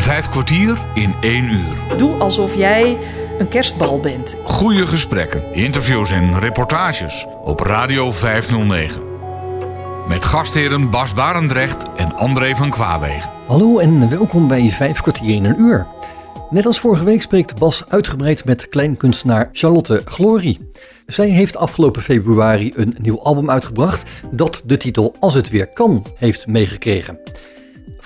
Vijf kwartier in één uur. Doe alsof jij een kerstbal bent. Goede gesprekken, interviews en reportages op Radio 509. Met gastheren Bas Barendrecht en André van Kwaabegen. Hallo en welkom bij Vijf kwartier in een uur. Net als vorige week spreekt Bas uitgebreid met kleinkunstenaar Charlotte Glory. Zij heeft afgelopen februari een nieuw album uitgebracht dat de titel Als het weer kan heeft meegekregen.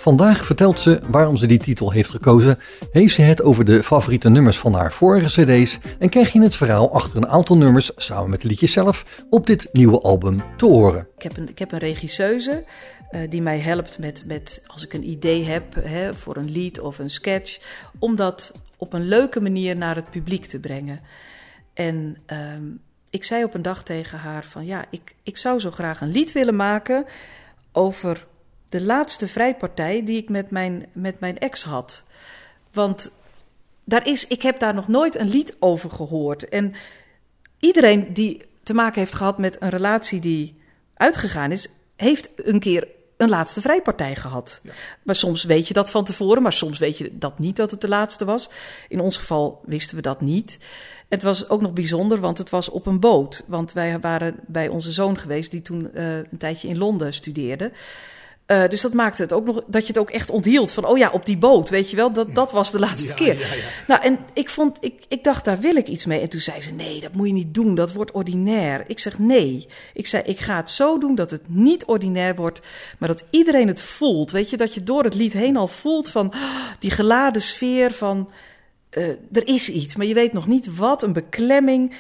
Vandaag vertelt ze waarom ze die titel heeft gekozen, heeft ze het over de favoriete nummers van haar vorige cd's en krijg je het verhaal achter een aantal nummers samen met de liedjes zelf op dit nieuwe album te horen. Ik heb een, ik heb een regisseuse uh, die mij helpt met, met als ik een idee heb hè, voor een lied of een sketch, om dat op een leuke manier naar het publiek te brengen. En uh, ik zei op een dag tegen haar van ja, ik, ik zou zo graag een lied willen maken over de laatste vrijpartij die ik met mijn, met mijn ex had. Want daar is, ik heb daar nog nooit een lied over gehoord. En iedereen die te maken heeft gehad met een relatie die uitgegaan is, heeft een keer een laatste vrijpartij gehad. Ja. Maar soms weet je dat van tevoren, maar soms weet je dat niet dat het de laatste was. In ons geval wisten we dat niet. Het was ook nog bijzonder, want het was op een boot. Want wij waren bij onze zoon geweest, die toen uh, een tijdje in Londen studeerde. Uh, dus dat maakte het ook nog dat je het ook echt onthield. Van oh ja, op die boot, weet je wel, dat, dat was de laatste ja, keer. Ja, ja. Nou, en ik vond, ik, ik dacht, daar wil ik iets mee. En toen zei ze: nee, dat moet je niet doen, dat wordt ordinair. Ik zeg nee. Ik zei: ik ga het zo doen dat het niet ordinair wordt, maar dat iedereen het voelt. Weet je, dat je door het lied heen al voelt van oh, die geladen sfeer van uh, er is iets, maar je weet nog niet wat, een beklemming.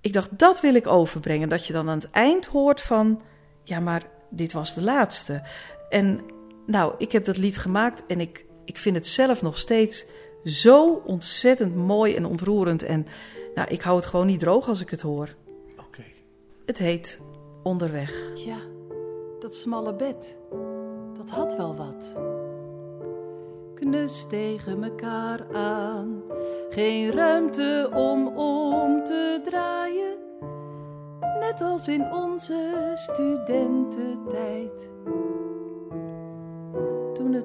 Ik dacht, dat wil ik overbrengen. Dat je dan aan het eind hoort van, ja, maar dit was de laatste. En nou, ik heb dat lied gemaakt en ik, ik vind het zelf nog steeds zo ontzettend mooi en ontroerend. En nou, ik hou het gewoon niet droog als ik het hoor. Oké. Okay. Het heet Onderweg. Tja, dat smalle bed, dat had wel wat. Knus tegen mekaar aan, geen ruimte om om te draaien. Net als in onze studententijd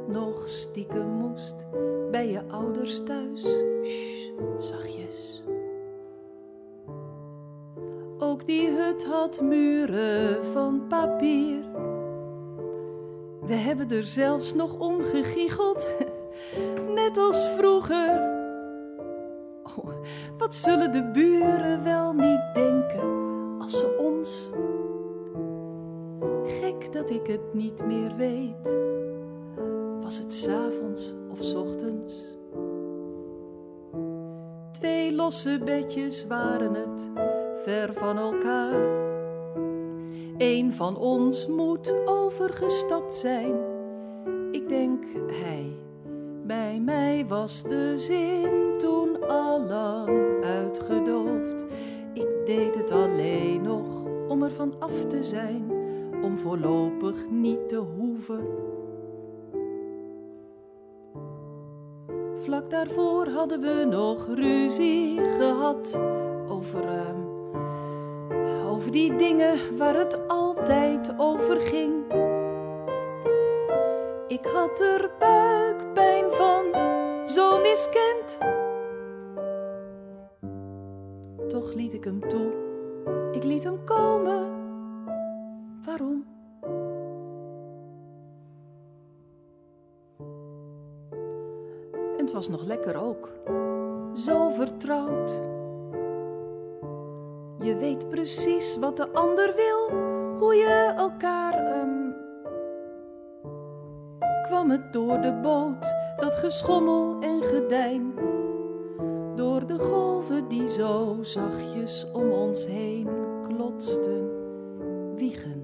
nog stiekem moest bij je ouders thuis. Shh, zachtjes. Ook die hut had muren van papier. We hebben er zelfs nog om gegiegeld, net als vroeger. Oh, wat zullen de buren wel niet denken als ze ons. Gek dat ik het niet meer weet was het s'avonds of s ochtends? Twee losse bedjes waren het, ver van elkaar. Eén van ons moet overgestapt zijn. Ik denk hij. Bij mij was de zin toen al lang uitgedoofd. Ik deed het alleen nog om er van af te zijn, om voorlopig niet te hoeven Vlak daarvoor hadden we nog ruzie gehad over, uh, over die dingen waar het altijd over ging. Ik had er buikpijn van, zo miskend. Toch liet ik hem toe, ik liet hem komen. Waarom? Was nog lekker ook. Zo vertrouwd. Je weet precies wat de ander wil, hoe je elkaar. Um... Kwam het door de boot, dat geschommel en gedijn. Door de golven die zo zachtjes om ons heen klotsten, wiegend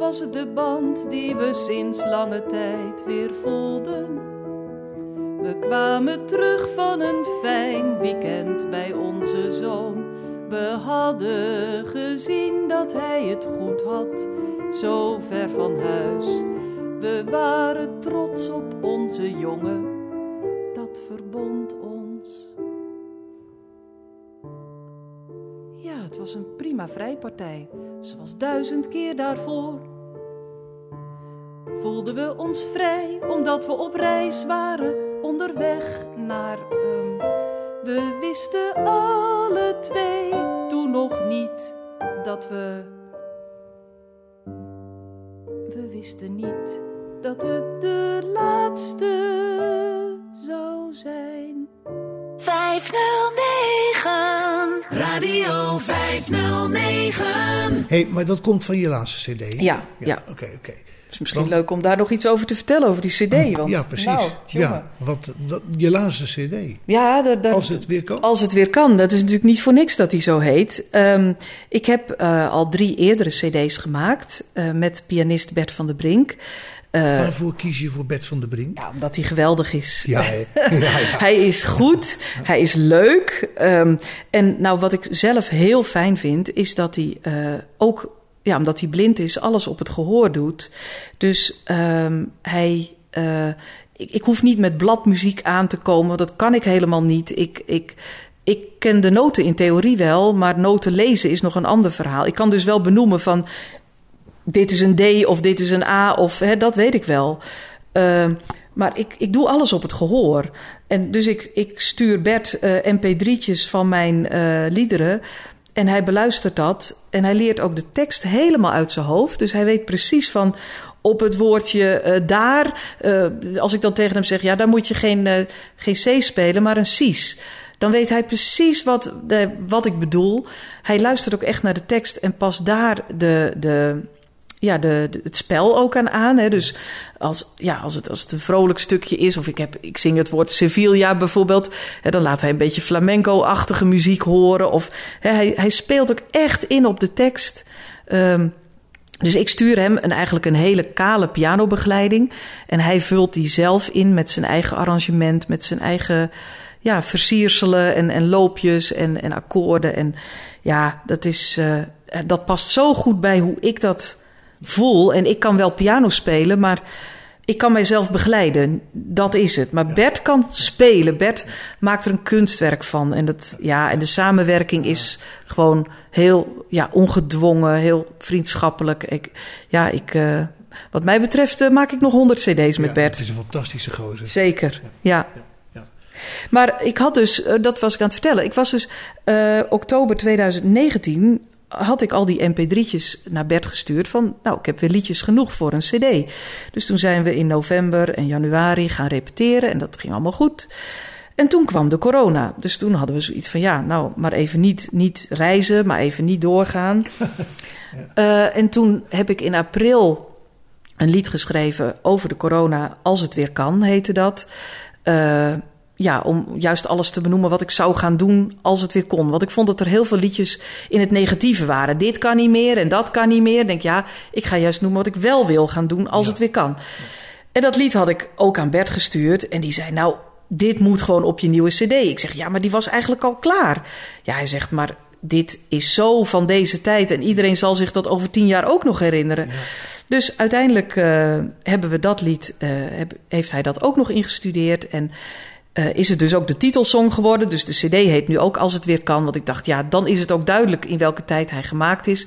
was het de band die we sinds lange tijd weer voelden. We kwamen terug van een fijn weekend bij onze zoon. We hadden gezien dat hij het goed had, zo ver van huis. We waren trots op onze jongen, dat verbond ons. Ja, het was een prima vrijpartij, zoals duizend keer daarvoor. Voelden we ons vrij omdat we op reis waren onderweg naar hem. We wisten alle twee toen nog niet dat we. We wisten niet dat het de laatste zou zijn. 509 Radio 509 hey, maar dat komt van je laatste cd? Ja, ja. Oké, oké. Het is misschien leuk om daar nog iets over te vertellen, over die cd. Want, ja, precies. Nou, ja, want dat, je laatste cd. Ja, dat, dat, als het weer kan. Als het weer kan. Dat is natuurlijk niet voor niks dat hij zo heet. Um, ik heb uh, al drie eerdere cd's gemaakt uh, met pianist Bert van der Brink. Uh, Waarvoor kies je voor Bert van der Brink? Ja, omdat hij geweldig is. Ja, ja, ja. hij is goed, hij is leuk. Um, en nou, wat ik zelf heel fijn vind, is dat hij uh, ook, ja, omdat hij blind is, alles op het gehoor doet. Dus um, hij. Uh, ik, ik hoef niet met bladmuziek aan te komen, dat kan ik helemaal niet. Ik. ik ik ken de noten in theorie wel, maar noten lezen is nog een ander verhaal. Ik kan dus wel benoemen van dit is een D of dit is een A of hè, dat weet ik wel. Uh, maar ik, ik doe alles op het gehoor. En dus ik, ik stuur Bert uh, mp3'tjes van mijn uh, liederen. En hij beluistert dat. En hij leert ook de tekst helemaal uit zijn hoofd. Dus hij weet precies van op het woordje uh, daar. als ik dan tegen hem zeg, ja, daar moet je geen, geen C spelen, maar een Cies dan weet hij precies wat, wat ik bedoel. Hij luistert ook echt naar de tekst en past daar de, de, ja, de, het spel ook aan aan. Hè. Dus als, ja, als, het, als het een vrolijk stukje is, of ik, heb, ik zing het woord Sevilla bijvoorbeeld, hè, dan laat hij een beetje flamenco-achtige muziek horen. Of hè, hij, hij speelt ook echt in op de tekst. Um, dus ik stuur hem een, eigenlijk een hele kale pianobegeleiding. En hij vult die zelf in met zijn eigen arrangement, met zijn eigen ja, versierselen en, en loopjes en, en akkoorden. En ja, dat, is, uh, dat past zo goed bij hoe ik dat voel. En ik kan wel piano spelen, maar ik kan mijzelf begeleiden. Dat is het. Maar Bert kan spelen. Bert maakt er een kunstwerk van. En, dat, ja, en de samenwerking is gewoon heel ja, ongedwongen, heel vriendschappelijk. Ik, ja, ik, uh, wat mij betreft uh, maak ik nog 100 CD's met ja, Bert. Het is een fantastische gozer. Zeker, ja. ja. Maar ik had dus, uh, dat was ik aan het vertellen. Ik was dus oktober 2019 had ik al die mp3'tjes naar Bert gestuurd van... nou, ik heb weer liedjes genoeg voor een cd. Dus toen zijn we in november en januari gaan repeteren en dat ging allemaal goed. En toen kwam de corona. Dus toen hadden we zoiets van, ja, nou, maar even niet, niet reizen, maar even niet doorgaan. ja. uh, en toen heb ik in april een lied geschreven over de corona... Als het weer kan, heette dat... Uh, ja, om juist alles te benoemen wat ik zou gaan doen als het weer kon. Want ik vond dat er heel veel liedjes in het negatieve waren. Dit kan niet meer en dat kan niet meer. Ik denk, ja, ik ga juist noemen wat ik wel wil gaan doen als ja. het weer kan. En dat lied had ik ook aan Bert gestuurd. En die zei, nou, dit moet gewoon op je nieuwe cd. Ik zeg, ja, maar die was eigenlijk al klaar. Ja, hij zegt, maar dit is zo van deze tijd. En iedereen zal zich dat over tien jaar ook nog herinneren. Ja. Dus uiteindelijk uh, hebben we dat lied, uh, heb, heeft hij dat ook nog ingestudeerd. En uh, is het dus ook de titelsong geworden. Dus de CD heet nu ook Als het weer kan. Want ik dacht, ja, dan is het ook duidelijk in welke tijd hij gemaakt is.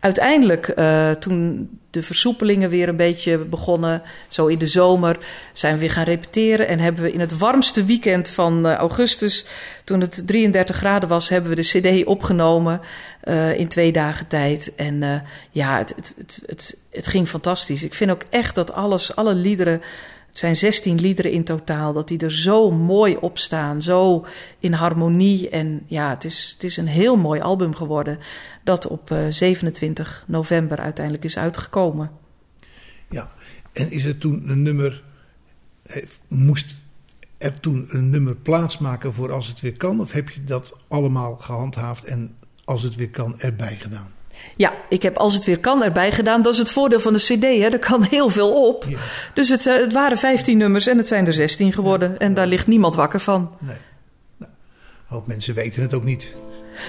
Uiteindelijk, uh, toen de versoepelingen weer een beetje begonnen, zo in de zomer, zijn we weer gaan repeteren. En hebben we in het warmste weekend van uh, augustus, toen het 33 graden was, hebben we de CD opgenomen in twee dagen tijd. En ja, het, het, het, het ging fantastisch. Ik vind ook echt dat alles, alle liederen. Het zijn 16 liederen in totaal, dat die er zo mooi op staan, zo in harmonie. En ja, het is, het is een heel mooi album geworden, dat op uh, 27 november uiteindelijk is uitgekomen. Ja, en is er toen een nummer, moest er toen een nummer plaatsmaken voor Als het weer kan? Of heb je dat allemaal gehandhaafd en Als het weer kan erbij gedaan? Ja, ik heb als het weer kan erbij gedaan. Dat is het voordeel van de CD, hè. er kan heel veel op. Ja. Dus het, het, waren 15 nummers en het zijn er 16 geworden. Ja. En daar ligt niemand wakker van. Nee. Nou, een hoop mensen weten het ook niet.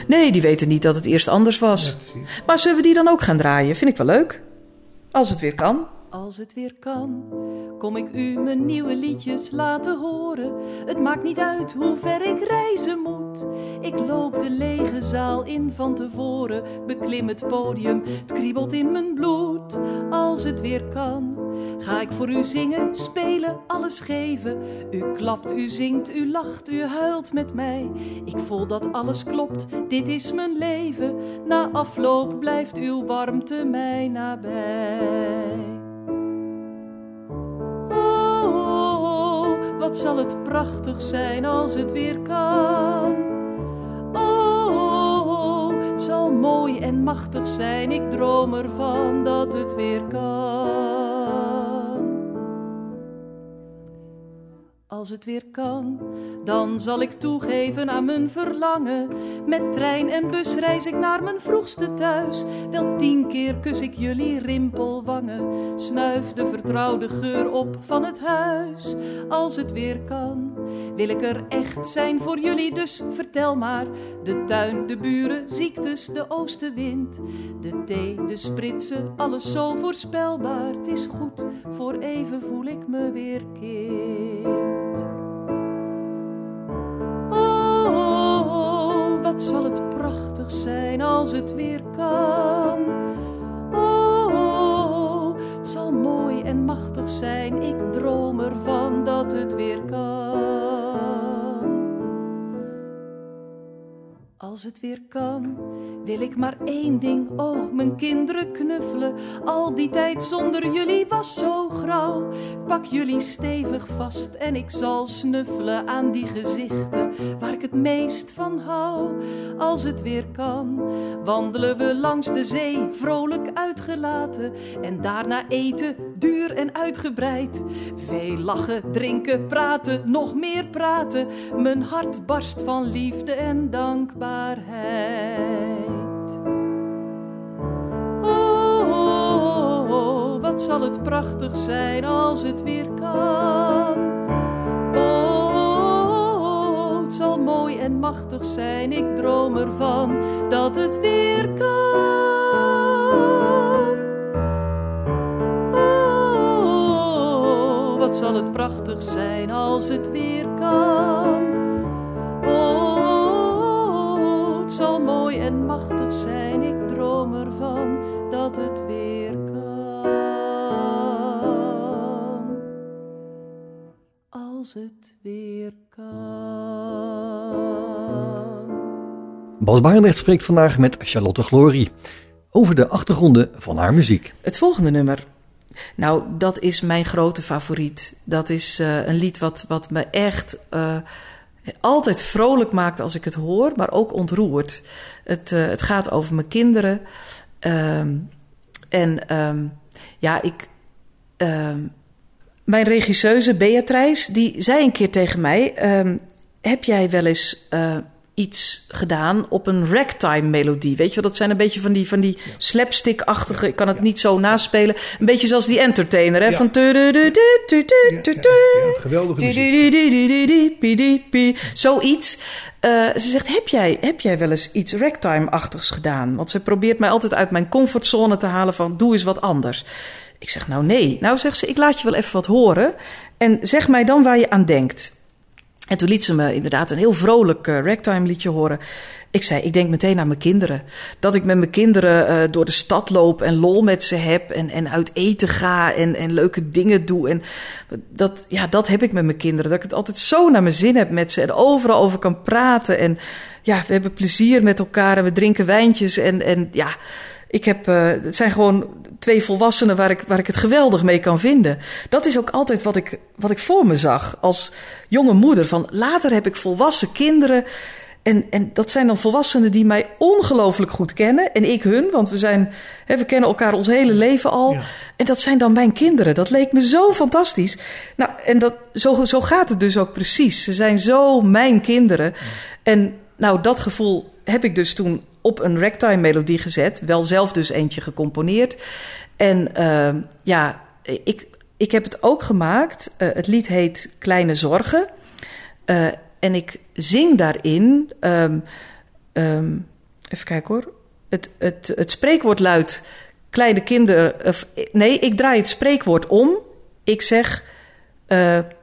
Nee, die weten niet dat het eerst anders was. Ja, maar zullen we die dan ook gaan draaien? Vind ik wel leuk. Als het weer kan. Als het weer kan, kom ik u mijn nieuwe liedjes laten horen. Het maakt niet uit hoe ver ik reizen moet. Ik loop de lege zaal in van tevoren, beklim het podium, het kriebelt in mijn bloed. Als het weer kan, Ga ik voor u zingen, spelen, alles geven. U klapt, u zingt, u lacht, u huilt met mij. Ik voel dat alles klopt, dit is mijn leven. Na afloop blijft uw warmte mij nabij. Wat zal het prachtig zijn als het weer kan. Oh, het zal mooi en machtig zijn, ik droom ervan dat het weer kan. Als het weer kan, dan zal ik toegeven aan mijn verlangen. Met trein en bus reis ik naar mijn vroegste thuis. Wel tien keer kus ik jullie rimpelwangen. Snuif de vertrouwde geur op van het huis. Als het weer kan, wil ik er echt zijn voor jullie. Dus vertel maar, de tuin, de buren, ziektes, de oostenwind. De thee, de spritsen, alles zo voorspelbaar. Het is goed, voor even voel ik me weer kind. Zal het prachtig zijn als het weer kan. Oh, het zal mooi en machtig zijn, ik droom ervan dat het weer kan. Als het weer kan, wil ik maar één ding, oh, mijn kinderen knuffelen. Al die tijd zonder jullie was zo grauw. Ik pak jullie stevig vast en ik zal snuffelen aan die gezichten waar ik het meest van hou. Als het weer kan, wandelen we langs de zee, vrolijk uitgelaten. En daarna eten, duur en uitgebreid. Veel lachen, drinken, praten, nog meer praten. Mijn hart barst van liefde en dankbaarheid. Oh, oh, oh, oh, wat zal het prachtig zijn als het weer kan. Het zal mooi en machtig zijn, ik droom ervan dat het weer kan. Zal het prachtig zijn als het weer kan. Oh, het zal mooi en machtig zijn, ik droom ervan dat het weer kan. Als het weer kan. Bas Barendrecht spreekt vandaag met Charlotte Glory over de achtergronden van haar muziek. Het volgende nummer. Nou, dat is mijn grote favoriet. Dat is eh, een lied wat, wat me echt eh, altijd vrolijk maakt als ik het hoor, maar ook ontroert. Het, eh, het gaat over mijn kinderen. Ehm, en ehm, ja, ik. ehm, mijn regisseuse Beatrice, die zei een keer tegen mij: Heb jij wel eens iets gedaan op een ragtime melodie? Weet je wel, dat zijn een beetje van die, van die slapstick-achtige. Ik kan het niet zo naspelen. Een beetje zoals die entertainer, hè? Ja. Van. Ja, ja, ja, geweldige muziek. Zoiets. Eh, ze zegt, heb jij, heb jij wel eens iets ragtime-achtigs gedaan? Want ze probeert mij altijd uit mijn comfortzone te halen van... doe eens wat anders. Ik zeg, nou nee. Nou zegt ze, ik laat je wel even wat horen. En zeg mij dan waar je aan denkt. En toen liet ze me inderdaad een heel vrolijk eh, ragtime liedje horen. Ik zei, ik denk meteen aan mijn kinderen. Dat ik met mijn kinderen eh, door de stad loop en lol met ze heb. En, en uit eten ga en, en leuke dingen doe. En dat, ja, dat heb ik met mijn kinderen. Dat ik het altijd zo naar mijn zin heb met ze. En overal over kan praten. En ja, we hebben plezier met elkaar en we drinken wijntjes. En, en ja, ik heb, eh, het zijn gewoon twee volwassenen waar ik, waar ik het geweldig mee kan vinden. Dat is ook altijd wat ik, wat ik voor me zag als jonge moeder. Van later heb ik volwassen kinderen. En, en dat zijn dan volwassenen die mij ongelooflijk goed kennen. En ik hun, want we, zijn, hè, we kennen elkaar ons hele leven al. Ja. En dat zijn dan mijn kinderen. Dat leek me zo fantastisch. Nou, en dat, zo, zo gaat het dus ook precies. Ze zijn zo mijn kinderen. En nou, dat gevoel heb ik dus toen op een ragtime melodie gezet. Wel zelf dus eentje gecomponeerd. En uh, ja, ik, ik heb het ook gemaakt. Uh, het lied heet Kleine Zorgen. Uh, en ik zing daarin. Um, um, even kijken hoor. Het, het, het spreekwoord luidt: Kleine kinderen. Of, nee, ik draai het spreekwoord om. Ik zeg.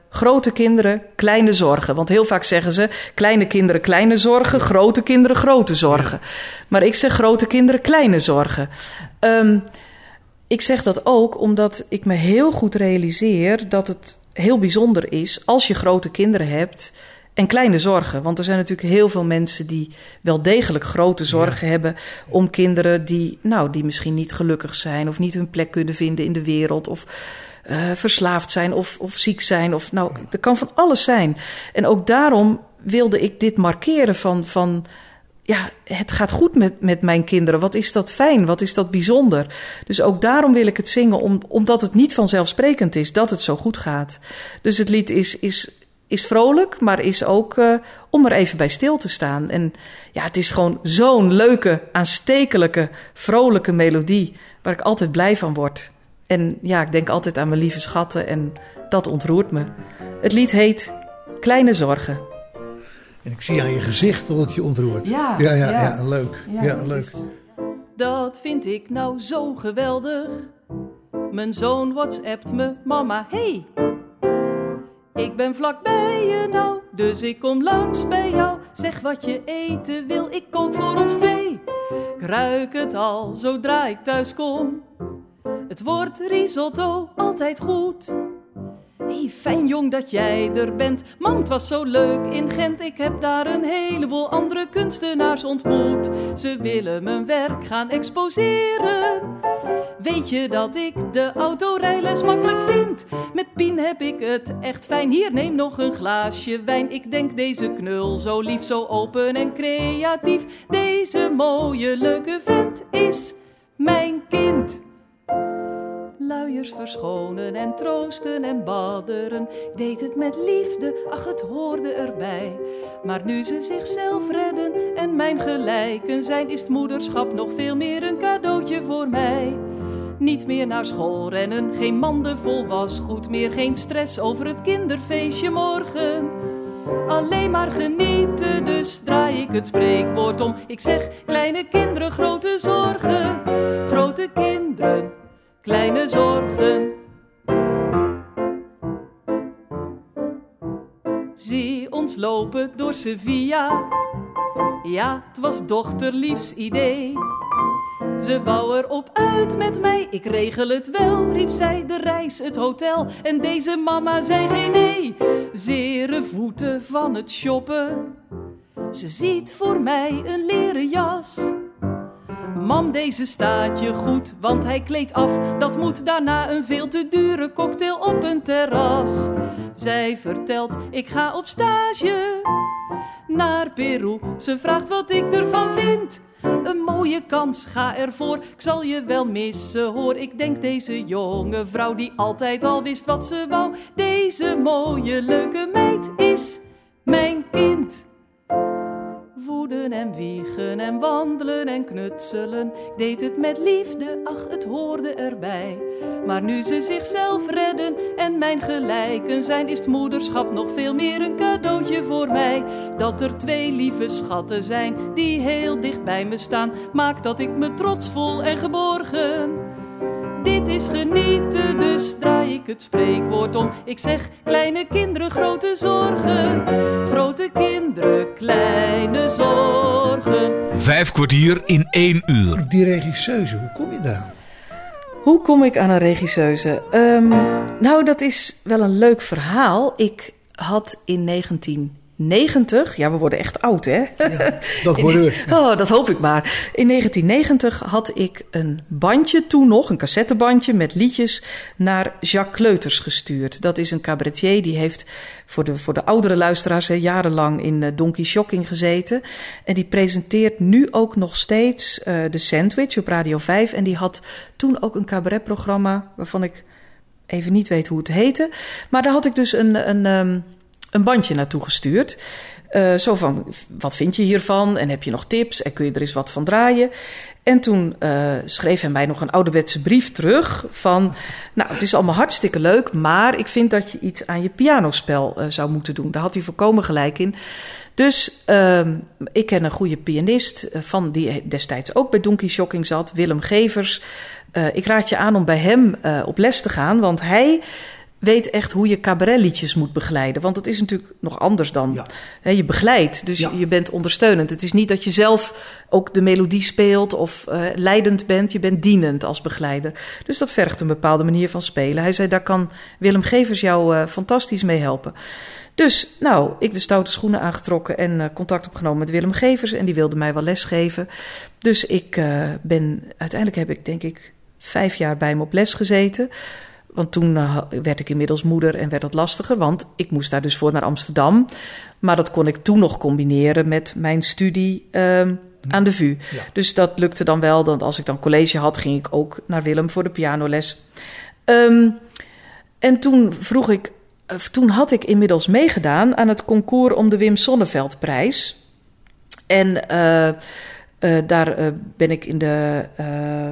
Grote kinderen, kleine zorgen. Want heel vaak zeggen ze: kleine kinderen, kleine zorgen, grote kinderen, grote zorgen. Maar ik zeg grote kinderen, kleine zorgen. Um, ik zeg dat ook omdat ik me heel goed realiseer dat het heel bijzonder is als je grote kinderen hebt en kleine zorgen. Want er zijn natuurlijk heel veel mensen die wel degelijk grote zorgen hebben om kinderen die, nou, die misschien niet gelukkig zijn of niet hun plek kunnen vinden in de wereld of uh, verslaafd zijn of, of ziek zijn. Of, nou, er kan van alles zijn. En ook daarom wilde ik dit markeren van, van ja, het gaat goed met, met mijn kinderen. Wat is dat fijn, wat is dat bijzonder. Dus ook daarom wil ik het zingen, om, omdat het niet vanzelfsprekend is dat het zo goed gaat. Dus het lied is, is, is vrolijk, maar is ook uh, om er even bij stil te staan. En ja, het is gewoon zo'n leuke, aanstekelijke, vrolijke melodie, waar ik altijd blij van word. En ja, ik denk altijd aan mijn lieve schatten en dat ontroert me. Het lied heet Kleine Zorgen. En ik zie aan je gezicht dat het je ontroert. Ja, ja, ja, ja. leuk. Ja, leuk. Dat vind ik nou zo geweldig. Mijn zoon whatsappt me, mama, hey. Ik ben vlak bij je nou, dus ik kom langs bij jou. Zeg wat je eten wil, ik kook voor ons twee. Ik ruik het al, zodra ik thuis kom. Het wordt risotto, altijd goed. Hey, fijn jong dat jij er bent. Man, het was zo leuk in Gent. Ik heb daar een heleboel andere kunstenaars ontmoet. Ze willen mijn werk gaan exposeren. Weet je dat ik de autorijles makkelijk vind? Met Pien heb ik het echt fijn. Hier, neem nog een glaasje wijn. Ik denk deze knul zo lief, zo open en creatief. Deze mooie, leuke vent is mijn kind luiers verschonen en troosten en badderen. Deed het met liefde, ach het hoorde erbij. Maar nu ze zichzelf redden en mijn gelijken zijn, is het moederschap nog veel meer een cadeautje voor mij. Niet meer naar school rennen, geen manden vol wasgoed meer, geen stress over het kinderfeestje morgen. Alleen maar genieten, dus draai ik het spreekwoord om. Ik zeg kleine kinderen, grote zorgen. Grote kinderen, kleine zorgen. Zie ons lopen door Sevilla. Ja, het was dochterliefs idee. Ze wou er op uit met mij, ik regel het wel, riep zij de reis, het hotel. En deze mama zei geen nee, zere voeten van het shoppen. Ze ziet voor mij een leren jas. Mam, deze staat je goed, want hij kleedt af. Dat moet daarna een veel te dure cocktail op een terras. Zij vertelt, ik ga op stage naar Peru. Ze vraagt wat ik ervan vind. Een mooie kans, ga ervoor. Ik zal je wel missen, hoor. Ik denk deze jonge vrouw die altijd al wist wat ze wou. Deze mooie, leuke meid is mijn kind voeden en wiegen en wandelen en knutselen. Ik deed het met liefde, ach, het hoorde erbij. Maar nu ze zichzelf redden en mijn gelijken zijn, is moederschap nog veel meer een cadeautje voor mij. Dat er twee lieve schatten zijn die heel dicht bij me staan, maakt dat ik me trots voel en geborgen. Dit is genieten, dus draai ik het spreekwoord om. Ik zeg kleine kinderen, grote zorgen. Grote kinderen, kleine zorgen. Vijf kwartier in één uur. Die regisseuse, hoe kom je daar? Hoe kom ik aan een regisseuse? Um, nou, dat is wel een leuk verhaal. Ik had in 19 90, ja, we worden echt oud, hè? Ja, dat worden we. Oh, dat hoop ik maar. In 1990 had ik een bandje toen nog, een cassettebandje met liedjes naar Jacques Kleuters gestuurd. Dat is een cabaretier die heeft voor de, voor de oudere luisteraars jarenlang in uh, Donkey Shocking gezeten. En die presenteert nu ook nog steeds uh, de Sandwich op Radio 5. En die had toen ook een cabaretprogramma waarvan ik even niet weet hoe het heette. Maar daar had ik dus een. een um, een bandje naartoe gestuurd. Uh, zo van, wat vind je hiervan? En heb je nog tips? En kun je er eens wat van draaien? En toen uh, schreef hij mij nog een ouderwetse brief terug van... Nou, het is allemaal hartstikke leuk, maar ik vind dat je iets aan je pianospel uh, zou moeten doen. Daar had hij volkomen gelijk in. Dus uh, ik ken een goede pianist van die destijds ook bij Donkey Shocking zat, Willem Gevers. ik raad je aan om bij hem op les te gaan, want hij weet echt hoe je cabaretliedjes moet begeleiden. Want dat is natuurlijk nog anders dan Ja. hè, je begeleidt. Dus Ja. je bent ondersteunend. Het is niet dat je zelf ook de melodie speelt of eh, leidend bent. Je bent dienend als begeleider. Dus dat vergt een bepaalde manier van spelen. Hij zei, daar kan Willem Gevers jou eh, fantastisch mee helpen. Dus nou, ik de stoute schoenen aangetrokken en eh, contact opgenomen met Willem Gevers. En die wilde mij wel lesgeven. Dus ik ben, uiteindelijk heb ik denk ik vijf jaar bij hem op les gezeten. Want toen eh, werd ik inmiddels moeder en werd dat lastiger. Want ik moest daar dus voor naar Amsterdam. Maar dat kon ik toen nog combineren met mijn studie ehm, aan de VU. Ja. Dus dat lukte dan wel. Dan, als ik dan college had, ging ik ook naar Willem voor de pianoles. Ehm, en toen vroeg ik, of toen had ik inmiddels meegedaan aan het concours om de Wim Sonneveldprijs. En eh, eh, daar eh, ben ik in de, eh,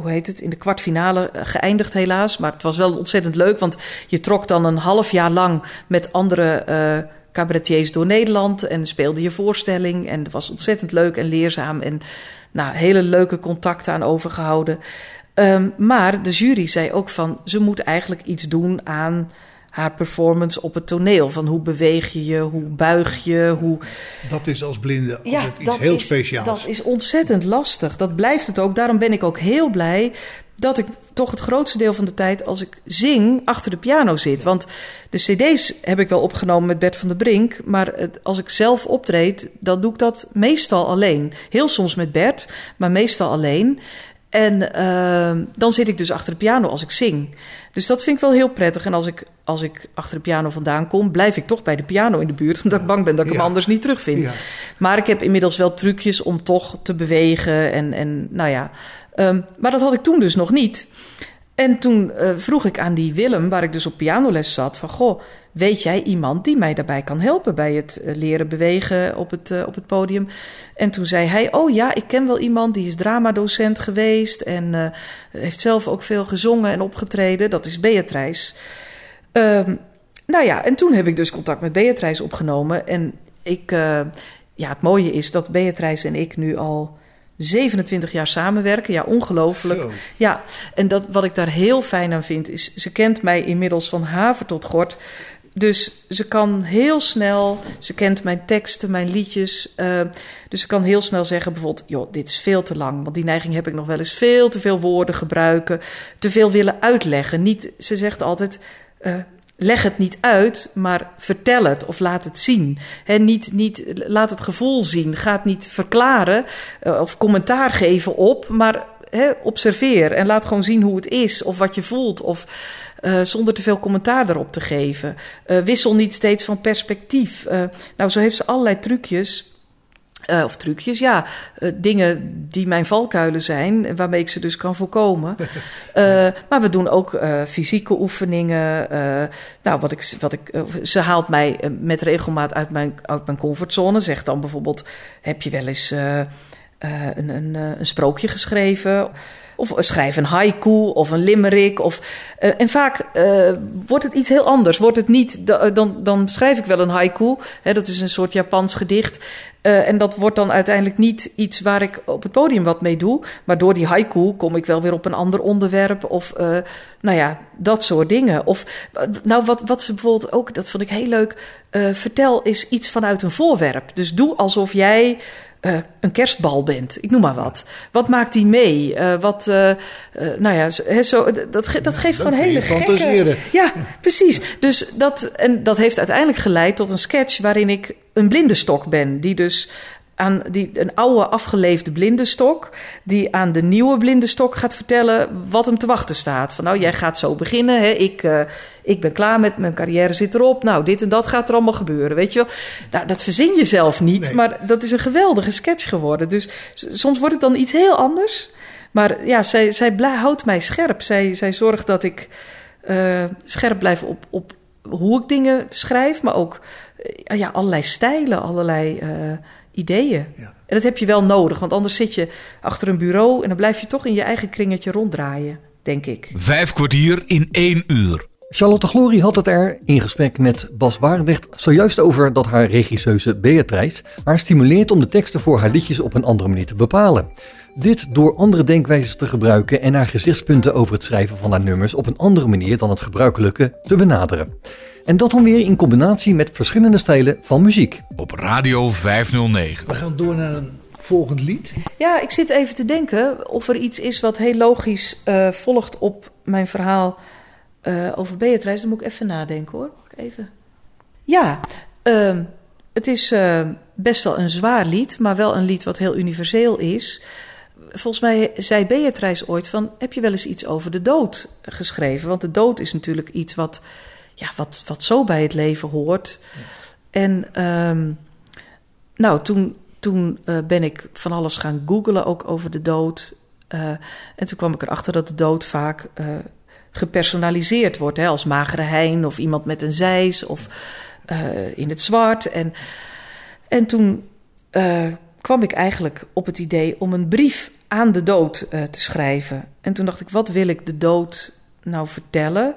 hoe heet het, in de kwartfinale eh, geëindigd helaas. Maar het was wel ontzettend leuk, want je trok dan een half jaar lang met andere eh cabaretiers door Nederland en speelde je voorstelling. En het was ontzettend leuk en leerzaam en nou, hele leuke contacten aan overgehouden. Ehm, maar de jury zei ook van, ze moet eigenlijk iets doen aan haar performance op het toneel. Van hoe beweeg je je, hoe buig je, hoe... Dat is als blinde altijd iets heel is, speciaals. Dat is ontzettend lastig. Dat blijft het ook. Daarom ben ik ook heel blij dat ik toch het grootste deel van de tijd als ik zing achter de piano zit. Want de cd's heb ik wel opgenomen met Bert van der Brink. Maar als ik zelf optreed, dan doe ik dat meestal alleen. Heel soms met Bert, maar meestal alleen. En ehm, dan zit ik dus achter de piano als ik zing. Dus dat vind ik wel heel prettig. En als ik, als ik achter de piano vandaan kom, blijf ik toch bij de piano in de buurt. Omdat ik bang ben dat ik Ja. hem anders niet terugvind. Ja. Maar ik heb inmiddels wel trucjes om toch te bewegen. En, en nou ja. Ehm, maar dat had ik toen dus nog niet. En toen eh, vroeg ik aan die Willem, waar ik dus op pianoles zat, van goh, weet jij iemand die mij daarbij kan helpen bij het eh, leren bewegen op het, eh, op het podium? En toen zei hij, oh ja, ik ken wel iemand, die is dramadocent geweest en eh, heeft zelf ook veel gezongen en opgetreden. Dat is Beatrice. Ehm, nou ja, en toen heb ik dus contact met Beatrice opgenomen. En ik, ja, het mooie is dat Beatrice en ik nu al 27 jaar samenwerken. Ja, ongelooflijk. Zo. Ja, en dat, wat ik daar heel fijn aan vind, is ze kent mij inmiddels van haver tot gort. Dus ze kan heel snel, ze kent mijn teksten, mijn liedjes. eh, dus ze kan heel snel zeggen bijvoorbeeld, joh, dit is veel te lang. Want die neiging heb ik nog wel eens veel te veel woorden gebruiken. Te veel willen uitleggen. Niet, ze zegt altijd, eh, leg het niet uit, maar vertel het of laat het zien. Hè, niet, niet, laat het gevoel zien. Ga het niet verklaren eh, of commentaar geven op, maar observeer en laat gewoon zien hoe het is of wat je voelt. Of eh, zonder te veel commentaar erop te geven. Eh, wissel niet steeds van perspectief. Eh, nou, zo heeft ze allerlei trucjes. Of trucjes, ja. dingen die mijn valkuilen zijn, waarmee ik ze dus kan voorkomen. Maar we doen ook fysieke oefeningen. nou, wat ik, wat ik, ze haalt mij met regelmaat uit mijn, uit mijn comfortzone. Zegt dan bijvoorbeeld: Heb je wel eens een, een, een sprookje geschreven? Of schrijf een haiku of een limerick. Of, eh, en vaak eh, wordt het iets heel anders. Wordt het niet, da- dan, dan schrijf ik wel een haiku. Hè, dat is een soort Japans gedicht. Eh, en dat wordt dan uiteindelijk niet iets waar ik op het podium wat mee doe. Maar door die haiku kom ik wel weer op een ander onderwerp. Of eh, nou ja, dat soort dingen. Of eh, nou, wat, wat ze bijvoorbeeld ook, dat vond ik heel leuk. eh, vertel is iets vanuit een voorwerp. Dus doe alsof jij eh, een kerstbal bent. Ik noem maar wat. Wat maakt die mee? Eh, wat, eh, eh, nou ja, zo, dat, ge- dat geeft gewoon hele gekke... Ja, precies. Dus dat, en dat heeft uiteindelijk geleid tot een sketch waarin ik een blindenstok ben. Die dus aan die, een oude afgeleefde blindenstok, die aan de nieuwe blindenstok gaat vertellen wat hem te wachten staat. Van nou, jij gaat zo beginnen, hè? Ik, ik ben klaar met mijn carrière zit erop. Nou, dit en dat gaat er allemaal gebeuren, weet je wel. Nou, dat verzin je zelf niet, Nee. maar dat is een geweldige sketch geworden. Dus soms wordt het dan iets heel anders. Maar ja, zij, zij houdt mij scherp. Zij, zij zorgt dat ik eh, scherp blijf op, op hoe ik dingen schrijf, maar ook eh, ja, allerlei stijlen, allerlei eh, ideeën. Ja. En dat heb je wel nodig, want anders zit je achter een bureau en dan blijf je toch in je eigen kringetje ronddraaien, denk ik. Vijf kwartier in één uur. Charlotte Glory had het er in gesprek met Bas Barendrecht zojuist over dat haar regisseuse Beatrice haar stimuleert om de teksten voor haar liedjes op een andere manier te bepalen. Dit door andere denkwijzes te gebruiken en haar gezichtspunten over het schrijven van haar nummers op een andere manier dan het gebruikelijke te benaderen. En dat dan weer in combinatie met verschillende stijlen van muziek. Op Radio 509. We gaan door naar een volgend lied. Ja, ik zit even te denken of er iets is wat heel logisch uh, volgt op mijn verhaal uh, over Beatrice. Dan moet ik even nadenken hoor. Even. Ja, uh, het is uh, best wel een zwaar lied, maar wel een lied wat heel universeel is. Volgens mij zei Beatrice ooit van, heb je wel eens iets over de dood geschreven? Want de dood is natuurlijk iets wat, ja, wat, wat zo bij het leven hoort. En um, nou, toen, toen uh, ben ik van alles gaan googlen, ook over de dood. Uh, en toen kwam ik erachter dat de dood vaak gepersonaliseerd wordt. Hè, als magere hein of iemand met een zeis of in het zwart. En, en toen kwam ik eigenlijk op het idee om een brief aan de dood te schrijven. En toen dacht ik, wat wil ik de dood nou vertellen?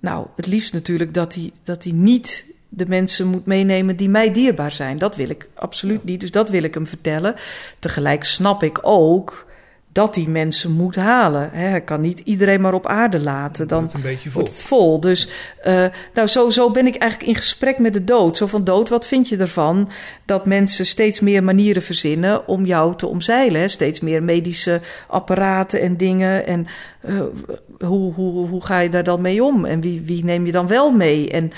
Nou, het liefst natuurlijk dat hij, dat hij niet de mensen moet meenemen die mij dierbaar zijn. Dat wil ik absoluut niet. Dus dat wil ik hem vertellen. Tegelijk snap ik ook dat die mensen moet halen. Hij kan niet iedereen maar op aarde laten. Dan wordt, een beetje vol. het vol. Dus uh, nou, zo, zo ben ik eigenlijk in gesprek met de dood. Zo van dood, wat vind je ervan dat mensen steeds meer manieren verzinnen om jou te omzeilen? Steeds meer medische apparaten en dingen. En uh, hoe, hoe, hoe ga je daar dan mee om? En wie, wie neem je dan wel mee? En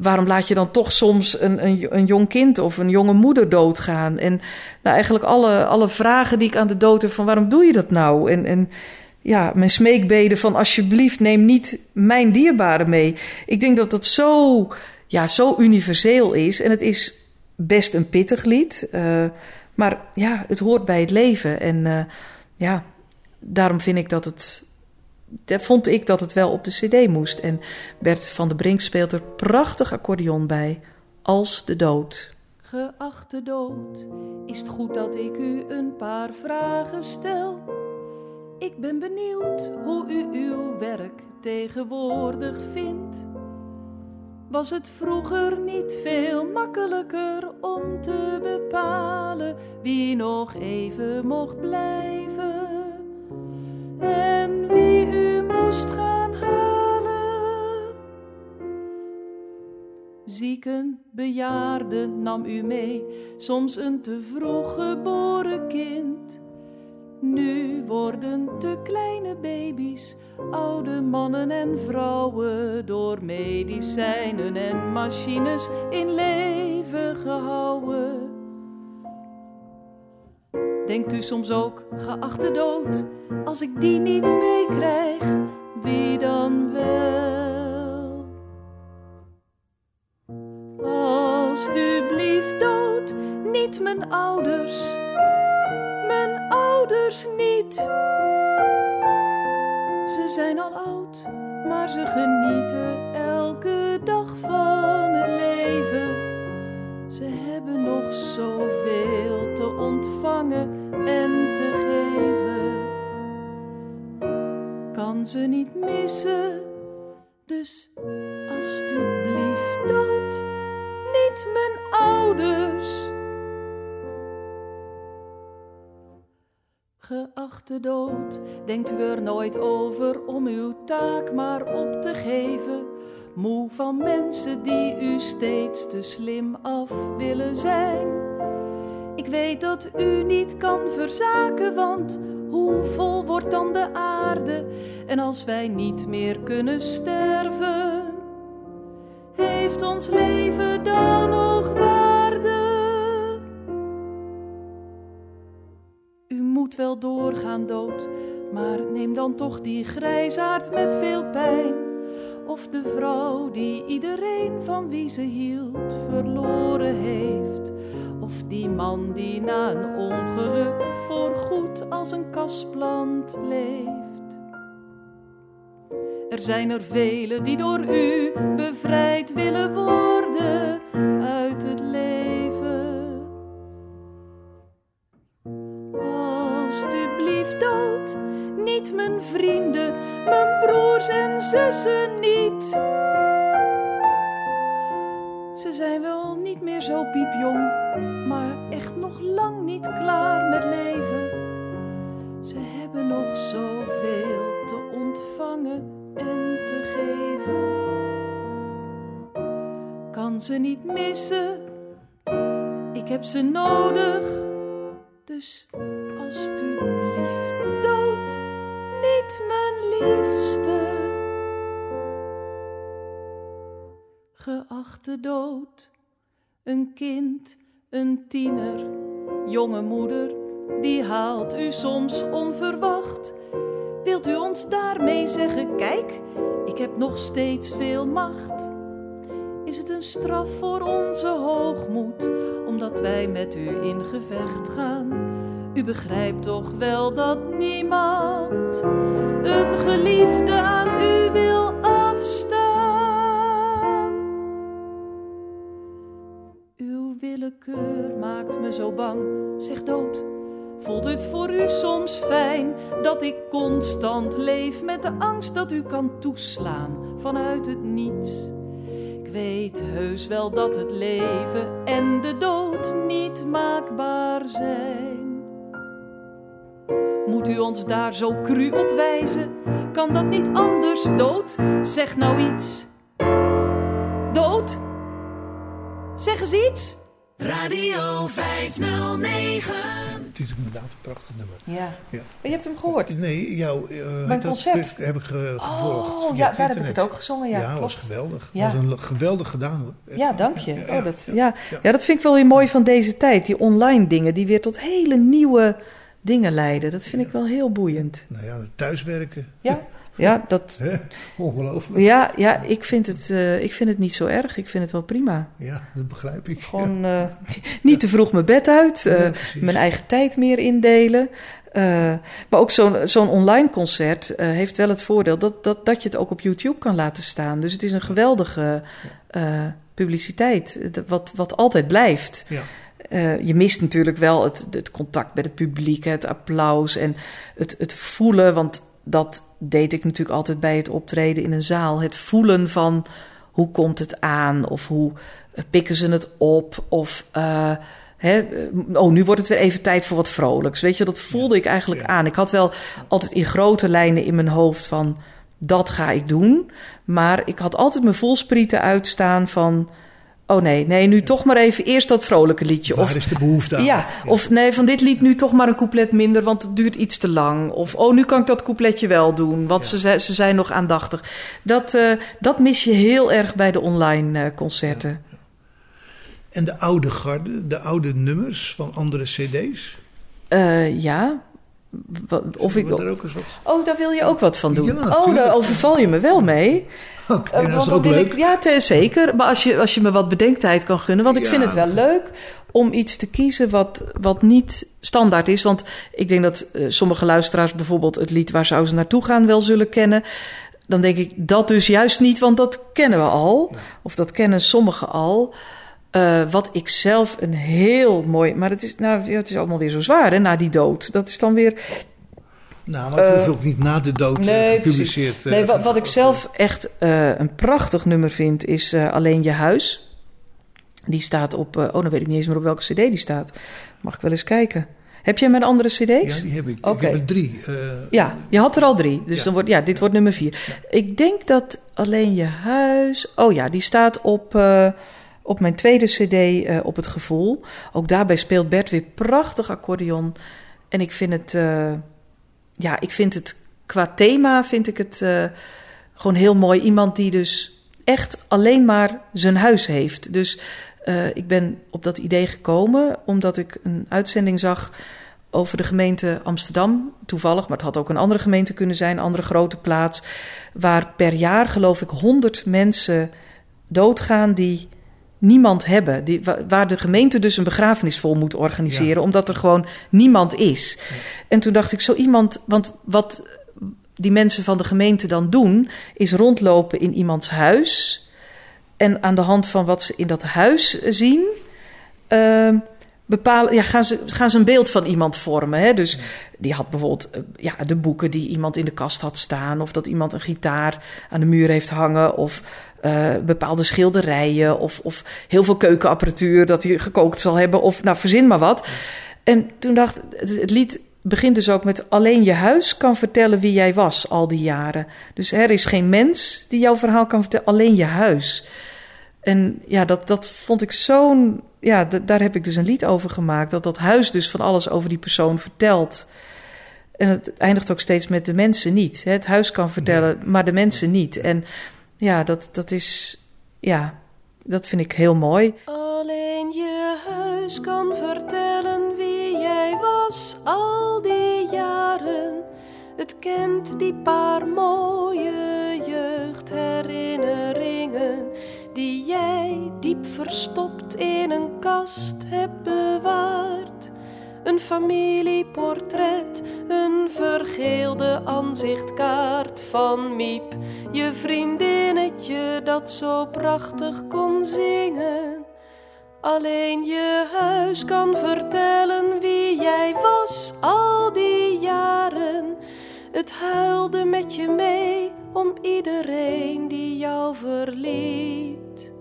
waarom laat je dan toch soms een, een, een, jong kind of een jonge moeder doodgaan? En nou, eigenlijk alle, alle vragen die ik aan de dood heb van waarom doe je dat nou? En, en ja, mijn smeekbeden van alsjeblieft neem niet mijn dierbaren mee. Ik denk dat dat zo, ja, zo universeel is. En het is best een pittig lied. Uh, maar ja, het hoort bij het leven. En uh, ja, daarom vind ik dat het daar vond ik dat het wel op de cd moest. En Bert van der Brink speelt er prachtig accordeon bij. Als de dood. Geachte dood, is het goed dat ik u een paar vragen stel? Ik ben benieuwd hoe u uw werk tegenwoordig vindt. Was het vroeger niet veel makkelijker om te bepalen wie nog even mocht blijven? En wie u moest gaan halen. Zieken, bejaarden nam u mee, soms een te vroeg geboren kind. Nu worden te kleine baby's, oude mannen en vrouwen door medicijnen en machines in leven gehouden. Denkt u soms ook, geachte dood, als ik die niet meekrijg, wie dan wel? Alsjeblieft dood, niet mijn ouders, mijn ouders niet. Ze zijn al oud, maar ze genieten elke dag van het leven. Ze hebben nog zoveel te ontvangen Kan ze niet missen, dus alstublieft dood, niet mijn ouders. Geachte dood, denkt u er nooit over om uw taak maar op te geven. Moe van mensen die u steeds te slim af willen zijn ik weet dat u niet kan verzaken, want hoe vol wordt dan de aarde? En als wij niet meer kunnen sterven, heeft ons leven dan nog waarde? U moet wel doorgaan dood, maar neem dan toch die grijsaard met veel pijn. Of de vrouw die iedereen van wie ze hield verloren heeft of die man die na een ongeluk voorgoed als een kasplant leeft. Er zijn er velen die door u bevrijd willen worden uit het leven. Zo piepjong, maar echt nog lang niet klaar met leven. Ze hebben nog zoveel te ontvangen en te geven. Kan ze niet missen, ik heb ze nodig. Dus alstublieft, dood, niet mijn liefste. Geachte dood, een kind, een tiener, jonge moeder, die haalt u soms onverwacht. Wilt u ons daarmee zeggen, kijk, ik heb nog steeds veel macht? Is het een straf voor onze hoogmoed, omdat wij met u in gevecht gaan? U begrijpt toch wel dat niemand een geliefde aan u wil Maakt me zo bang, zeg dood. Voelt het voor u soms fijn dat ik constant leef met de angst dat u kan toeslaan vanuit het niets? Ik weet heus wel dat het leven en de dood niet maakbaar zijn. Moet u ons daar zo cru op wijzen? Kan dat niet anders, dood? Zeg nou iets. Dood? Zeg eens iets. Radio 509. Het is inderdaad een prachtig nummer. Ja. Ja. Je hebt hem gehoord? Nee, jouw eh, Mijn concert? heb ik ge- gevolgd. Oh, ja, daar heb ik het ook gezongen. Ja, Ja, was geweldig. Ja. was een, geweldig gedaan hoor. Ja, dank je. Ja, oh, ja, dat, ja. ja. Ja. Ja. dat vind ik wel weer mooi van deze tijd. Die online dingen die weer tot hele nieuwe dingen leiden. Dat vind ik wel heel boeiend. Nou ja, thuiswerken. Ja, ja, dat? Ongelooflijk. ja, ja ik, vind het, eh, ik vind het niet zo erg. Ik vind het wel prima. Ja, dat begrijp ik. Gewoon eh, niet te vroeg mijn bed uit. eh, Ja, mijn eigen tijd meer indelen. Maar ook zo'n zo'n online concert heeft wel het voordeel dat, dat, dat je het ook op YouTube kan laten staan. Dus het is een geweldige publiciteit, wat, wat altijd blijft. Ja. Je mist natuurlijk wel het, het contact met het publiek, het applaus en het, het voelen. Want dat deed ik natuurlijk altijd bij het optreden in een zaal. Het voelen van hoe komt het aan of hoe eh, pikken ze het op of... eh, Hè, eh, oh, nu wordt het weer even tijd voor wat vrolijks. Weet je, dat voelde ik eigenlijk ja. aan. Ik had wel altijd in grote lijnen in mijn hoofd van dat ga ik doen. Maar ik had altijd mijn voelsprieten uitstaan van. Oh nee, nee, nu toch maar even eerst dat vrolijke liedje. Waar Of, is de behoefte aan? ja, of nee, van dit lied nu toch maar een couplet minder, want het duurt iets te lang. Of oh, nu kan ik dat coupletje wel doen, want Ja. ze, zijn- ze zijn nog aandachtig. Dat, eh, dat mis je heel erg bij de online eh, concerten. En de oude garde, de oude nummers van andere cd's? Eh, ja. Of ik, daar ook eens wat... oh, daar wil je ook wat van doen. Ja, oh, daar overval je me wel mee. Oké, Eh, dat is ook leuk. Ik, ja, zeker. Maar als je, als je me wat bedenktijd kan gunnen. Want ik Ja. vind het wel leuk om iets te kiezen wat, wat niet standaard is. Want ik denk dat eh, sommige luisteraars bijvoorbeeld het lied Waar zou ze naartoe gaan wel zullen kennen. Dan denk ik dat dus juist niet, want dat kennen we al. Of dat kennen sommigen al. Eh, wat ik zelf een heel mooi. Maar het is, nou, het is allemaal weer zo zwaar, hè, na die dood. Dat is dan weer. Nou, maar het hoeft ook niet na de dood eh, Nee, gepubliceerd. precies. Nee, eh, wat, wat ik zelf echt eh, een prachtig nummer vind, is eh, Alleen je huis. Die staat op. eh, oh, dan weet ik niet eens meer op welke CD die staat. Mag ik wel eens kijken. Heb jij mijn andere CD's? Ja, die heb ik. Oké. Ik heb er drie. eh, Ja, je had er al drie. Dus Ja. dan wordt, ja, dit wordt nummer vier. Ik denk dat alleen je huis. Oh ja, die staat op, eh, op mijn tweede CD, eh, op het gevoel. Ook daarbij speelt Bert weer prachtig accordeon. En ik vind het. eh, ja, ik vind het qua thema vind ik het eh, gewoon heel mooi. Iemand die dus echt alleen maar zijn huis heeft. Dus eh, ik ben op dat idee gekomen omdat ik een uitzending zag over de gemeente Amsterdam. Toevallig, maar het had ook een andere gemeente kunnen zijn, een andere grote plaats. Waar per jaar, geloof ik, 100 mensen doodgaan die niemand hebben. Die, wa- waar de gemeente dus een begrafenis voor moet organiseren, Ja. omdat er gewoon niemand is. En toen dacht ik, zo iemand, want wat die mensen van de gemeente dan doen, is rondlopen in iemands huis. En aan de hand van wat ze in dat huis zien, ehm, bepalen, ja, gaan, ze, gaan ze een beeld van iemand vormen. Hè? Dus die had bijvoorbeeld eh, ja, de boeken die iemand in de kast had staan, of dat iemand een gitaar aan de muur heeft hangen, of uh, bepaalde schilderijen, of, of heel veel keukenapparatuur dat hij gekookt zal hebben, of nou, verzin maar wat. En toen dacht het lied begint dus ook met alleen je huis kan vertellen wie jij was al die jaren. Dus er is geen mens die jouw verhaal kan vertellen, alleen je huis. En ja, dat, dat vond ik zo'n. Ja, daar heb ik dus een lied over gemaakt. Dat dat huis dus van alles over die persoon vertelt. En het eindigt ook steeds met de mensen niet. Het huis kan vertellen, maar de mensen niet. En ja, dat, dat is. Ja, dat vind ik heel mooi. Alleen je huis kan vertellen wie jij was al die jaren. Het kent die paar mooie jeugdherinneringen die jij diep verstopt in een kast hebt bewaard. Een familieportret, een vergeelde aanzichtkaart van Miep, je vriendinnetje dat zo prachtig kon zingen. Alleen je huis kan vertellen wie jij was al die jaren. Het huilde met je mee om iedereen die jou verliet,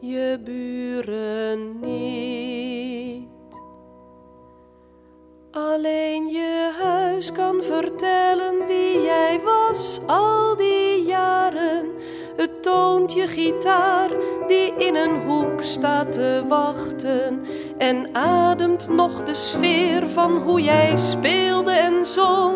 je buren niet. Alleen je huis kan vertellen wie jij was al die jaren. Het toont je gitaar die in een hoek staat te wachten en ademt nog de sfeer van hoe jij speelde en zong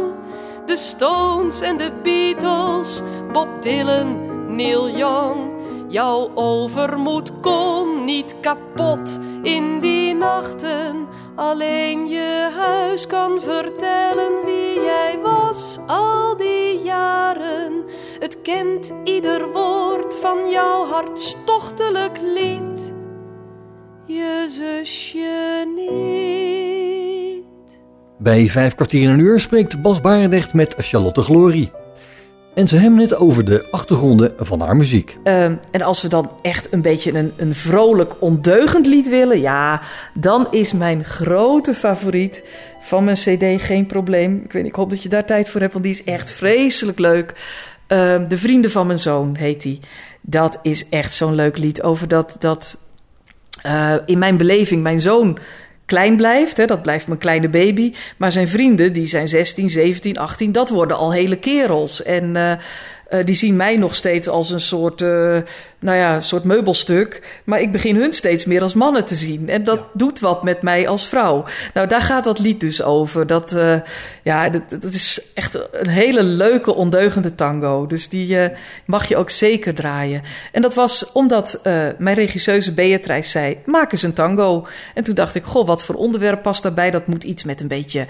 de Stones en de Beatles, Bob Dylan, Neil Young. Jouw overmoed kon niet kapot in die nachten. Alleen je huis kan vertellen wie jij was al die jaren. Het kent ieder woord van jouw hartstochtelijk lied. Je zusje niet. Bij vijf kwartier in een uur spreekt Bas Barendrecht met Charlotte Glory. En ze hebben het over de achtergronden van haar muziek. Ehm, en als we dan echt een beetje een, een vrolijk, ondeugend lied willen, ja, dan is mijn grote favoriet van mijn CD geen probleem. Ik, weet, ik hoop dat je daar tijd voor hebt, want die is echt vreselijk leuk. Ehm, de Vrienden van mijn zoon heet die. Dat is echt zo'n leuk lied over dat, dat uh, in mijn beleving mijn zoon klein blijft. Hè, dat blijft mijn kleine baby. Maar zijn vrienden, die zijn 16, 17, 18, dat worden al hele kerels. En uh, uh, die zien mij nog steeds als een soort, uh, nou ja, soort meubelstuk. Maar ik begin hun steeds meer als mannen te zien. En dat ja. doet wat met mij als vrouw. Nou, daar gaat dat lied dus over. Dat, uh, ja, dat, dat, is echt een hele leuke, ondeugende tango. Dus die mag je ook zeker draaien. En dat was omdat mijn regisseuse Beatrice zei: maak eens een tango. En toen dacht ik: goh, wat voor onderwerp past daarbij? Dat moet iets met een beetje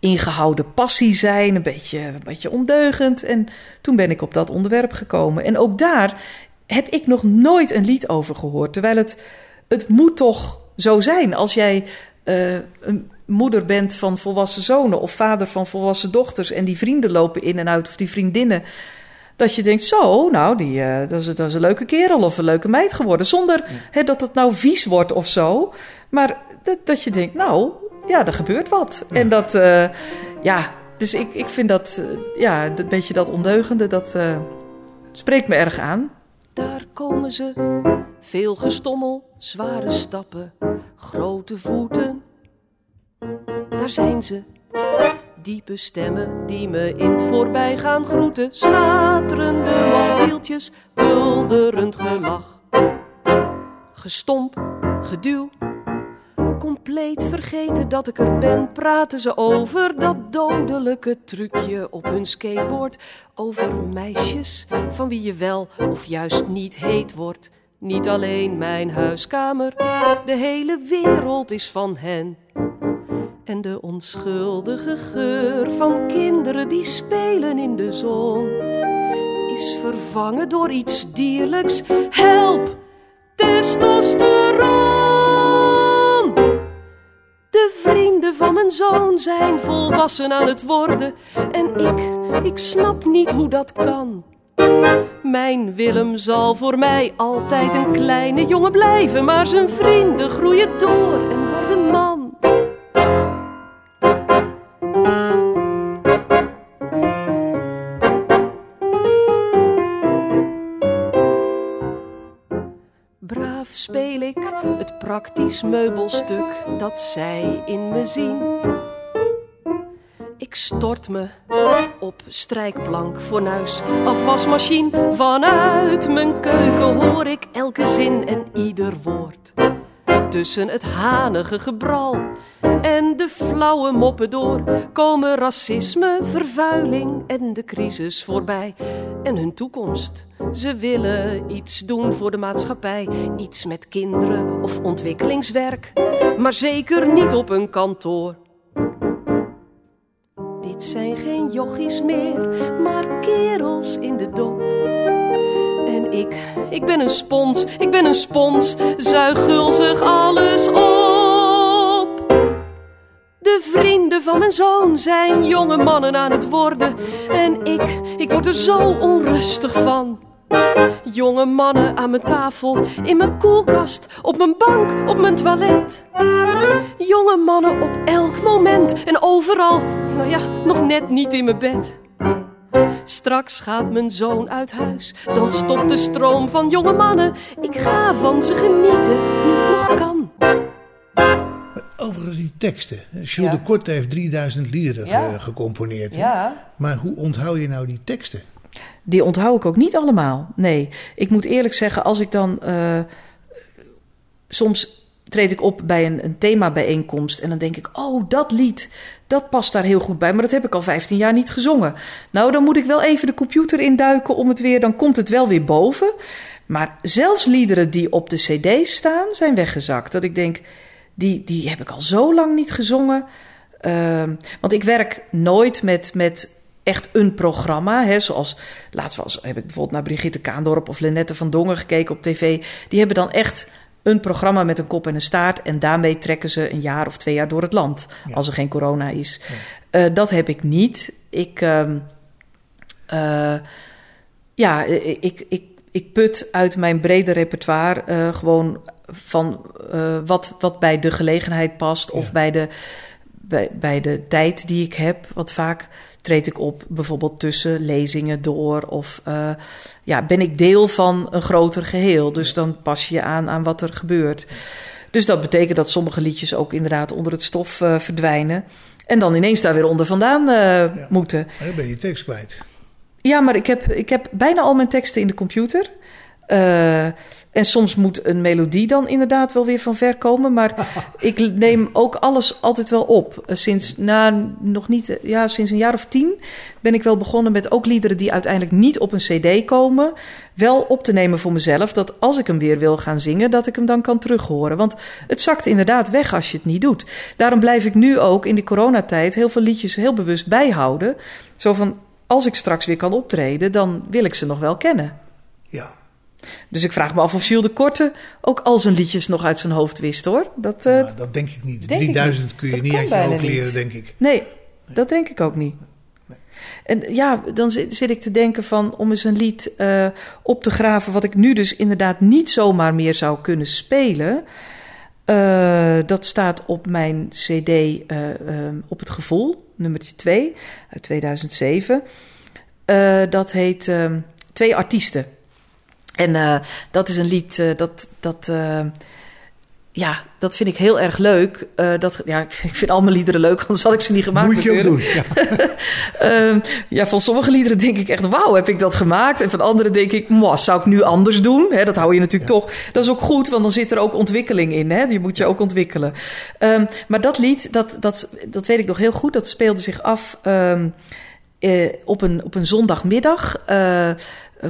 ingehouden passie zijn, een beetje, een beetje ondeugend. En toen ben ik op dat onderwerp gekomen. En ook daar heb ik nog nooit een lied over gehoord. Terwijl het, het moet toch zo zijn als jij uh, een moeder bent van volwassen zonen of vader van volwassen dochters en die vrienden lopen in en uit of die vriendinnen. Dat je denkt, zo, nou, die, uh, dat, is, dat is een leuke kerel of een leuke meid geworden. Zonder ja. hè, dat het nou vies wordt of zo. Maar dat, dat je denkt, nou, ja, er gebeurt wat. En dat, uh, ja, dus ik, ik vind dat, uh, ja, een beetje dat ondeugende, dat uh, spreekt me erg aan. Daar komen ze, veel gestommel, zware stappen, grote voeten. Daar zijn ze, diepe stemmen die me in het voorbijgaan groeten. Snaterende mobieltjes, bulderend gelach. Gestomp, geduw, compleet vergeten dat ik er ben. Praten ze over dat dodelijke trucje op hun skateboard. Over meisjes van wie je wel of juist niet heet wordt. Niet alleen mijn huiskamer, de hele wereld is van hen. En de onschuldige geur van kinderen die spelen in de zon is vervangen door iets dierlijks. Help, testosteron! Van mijn zoon zijn volwassen aan het worden. En ik, ik snap niet hoe dat kan. Mijn Willem zal voor mij altijd een kleine jongen blijven. Maar zijn vrienden groeien door speel ik het praktisch meubelstuk dat zij in me zien. Ik stort me op strijkplank, fornuis, afwasmachine. Vanuit mijn keuken hoor ik elke zin en ieder woord. Tussen het hanige gebral en de flauwe moppen door komen racisme, vervuiling en de crisis voorbij. En hun toekomst. Ze willen iets doen voor de maatschappij, iets met kinderen of ontwikkelingswerk, maar zeker niet op een kantoor. Dit zijn geen jochies meer, maar kerels in de dop. Ik, ik ben een spons, ik ben een spons, zuig gulzig alles op. De vrienden van mijn zoon zijn jonge mannen aan het worden. En ik, ik word er zo onrustig van. Jonge mannen aan mijn tafel, in mijn koelkast, op mijn bank, op mijn toilet. Jonge mannen op elk moment en overal, nou ja, nog net niet in mijn bed. Straks gaat mijn zoon uit huis, dan stopt de stroom van jonge mannen. Ik ga van ze genieten, nu het nog kan. Overigens die teksten. Jules Ja. de Korte heeft 3000 liederen Ja. ge- gecomponeerd. Ja. Maar hoe onthoud je nou die teksten? Die onthoud ik ook niet allemaal. Nee, ik moet eerlijk zeggen, als ik dan. eh, soms treed ik op bij een, een themabijeenkomst en dan denk ik: oh, dat lied, dat past daar heel goed bij. Maar dat heb ik al 15 jaar niet gezongen. Nou, dan moet ik wel even de computer induiken om het weer. Dan komt het wel weer boven. Maar zelfs liederen die op de CD staan, zijn weggezakt. Dat ik denk: die, die heb ik al zo lang niet gezongen. Ehm, want ik werk nooit met, met echt een programma. Hè, zoals laatst was, heb ik bijvoorbeeld naar Brigitte Kaandorp of Lenette van Dongen gekeken op tv. Die hebben dan echt een programma met een kop en een staart. En daarmee trekken ze een jaar of twee jaar door het land. Ja. Als er geen corona is. Eh, dat heb ik niet. Ik. ehm, eh, ja, ik, ik, ik put uit mijn brede repertoire eh, gewoon van wat, wat bij de gelegenheid past of Ja. bij, de, bij, bij de tijd die ik heb. Want vaak treed ik op bijvoorbeeld tussen lezingen door of eh, ja, ben ik deel van een groter geheel. Dus dan pas je aan aan wat er gebeurt. Dus dat betekent dat sommige liedjes ook inderdaad onder het stof eh, verdwijnen. En dan ineens daar weer onder vandaan eh, moeten. Maar dan ben je je tekst kwijt. Ja, maar ik heb, ik heb bijna al mijn teksten in de computer. Eh, en soms moet een melodie dan inderdaad wel weer van ver komen. Maar ik neem ook alles altijd wel op. Eh, Sinds, na, nog niet, eh, ja, sinds een jaar of tien ben ik wel begonnen met ook liederen die uiteindelijk niet op een cd komen. Wel op te nemen voor mezelf. Dat als ik hem weer wil gaan zingen, dat ik hem dan kan terughoren. Want het zakt inderdaad weg als je het niet doet. Daarom blijf ik nu ook in die coronatijd heel veel liedjes heel bewust bijhouden. Zo van, als ik straks weer kan optreden, dan wil ik ze nog wel kennen. Dus ik vraag me af of Jules de Korte ook al zijn liedjes nog uit zijn hoofd wist, hoor. Dat, eh, Nou, dat denk ik niet. denk ik 3000 kun je Dat niet uit je hoofd leren, niet. denk ik. Nee, dat denk ik ook niet. En ja, dan zit, zit ik te denken van om eens een lied eh, op te graven, wat ik nu dus inderdaad niet zomaar meer zou kunnen spelen. Eh, dat staat op mijn CD eh, eh, Op het Gevoel, nummertje 2 uit 2007. Eh, dat heet eh, Twee Artiesten. En eh, dat is een lied eh, dat. dat eh, ja, dat vind ik heel erg leuk. Dat, ja, ik vind al mijn liederen leuk, anders had ik ze niet gemaakt. Moet je ook doen. Ja. Ehm, ja, van sommige liederen denk ik echt, wauw, heb ik dat gemaakt? En van andere denk ik, mwah, zou ik nu anders doen? Hè, dat hou je natuurlijk toch. Dat is ook goed, want dan zit er ook ontwikkeling in. Hè? Je moet je ook ontwikkelen. Ehm, maar dat lied, dat, dat, dat weet ik nog heel goed. Dat speelde zich af ehm, eh, op, een, op een zondagmiddag.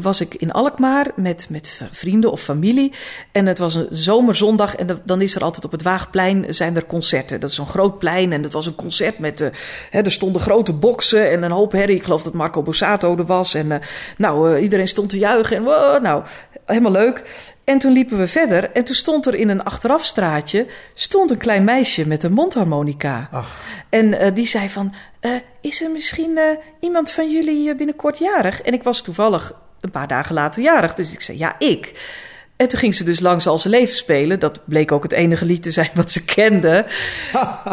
Was ik in Alkmaar met, met vrienden of familie. En het was een zomerzondag. En dan- is er altijd op het Waagplein zijn er concerten. Dat is zo'n groot plein. En het was een concert met... eh, hè, er stonden grote boksen en een hoop herrie. Ik geloof dat Marco Borsato er was. En eh, nou, eh, iedereen stond te juichen. En wow, nou, helemaal leuk. En toen liepen we verder. En toen stond er in een achterafstraatje... stond een klein meisje met een mondharmonica. Ach, En die zei van, is er misschien iemand van jullie binnenkort jarig? En ik was toevallig een paar dagen later jarig, dus ik zei, ja, ik. En toen ging ze dus Lang zal ze leven spelen. Dat bleek ook het enige lied te zijn wat ze kende.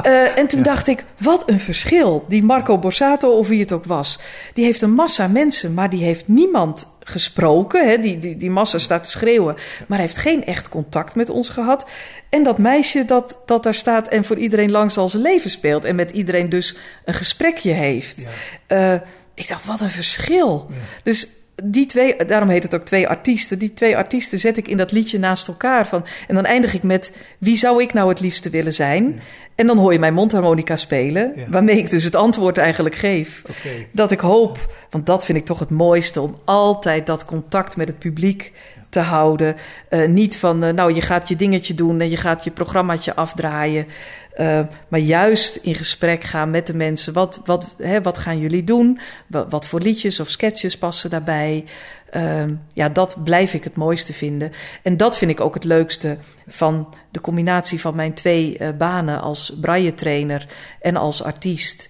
Uh, en toen dacht ik, wat een verschil. Die Marco Borsato, of wie het ook was, die heeft een massa mensen, maar die heeft niemand gesproken. Hè? Die, die, die massa staat te schreeuwen, maar heeft geen echt contact met ons gehad. En dat meisje dat, dat daar staat en voor iedereen lang zal zijn leven speelt. En met iedereen dus een gesprekje heeft. Ja. Uh, ik dacht, wat een verschil. Ja. Dus die twee, daarom heet het ook twee artiesten. Die twee artiesten zet ik in dat liedje naast elkaar. Van, en dan eindig ik met: wie zou ik nou het liefste willen zijn? En dan hoor je mijn mondharmonica spelen, waarmee ik dus het antwoord eigenlijk geef. Okay. Dat ik hoop, want dat vind ik toch het mooiste, om altijd dat contact met het publiek te houden. Uh, niet van, uh, nou, je gaat je dingetje doen en je gaat je programmaatje afdraaien. Uh, maar juist in gesprek gaan met de mensen. Wat, wat, hè, wat gaan jullie doen? Wat, voor liedjes of sketches passen daarbij? Uh, ja, dat blijf ik het mooiste vinden. En dat vind ik ook het leukste van de combinatie van mijn twee uh, banen als braille trainer en als artiest.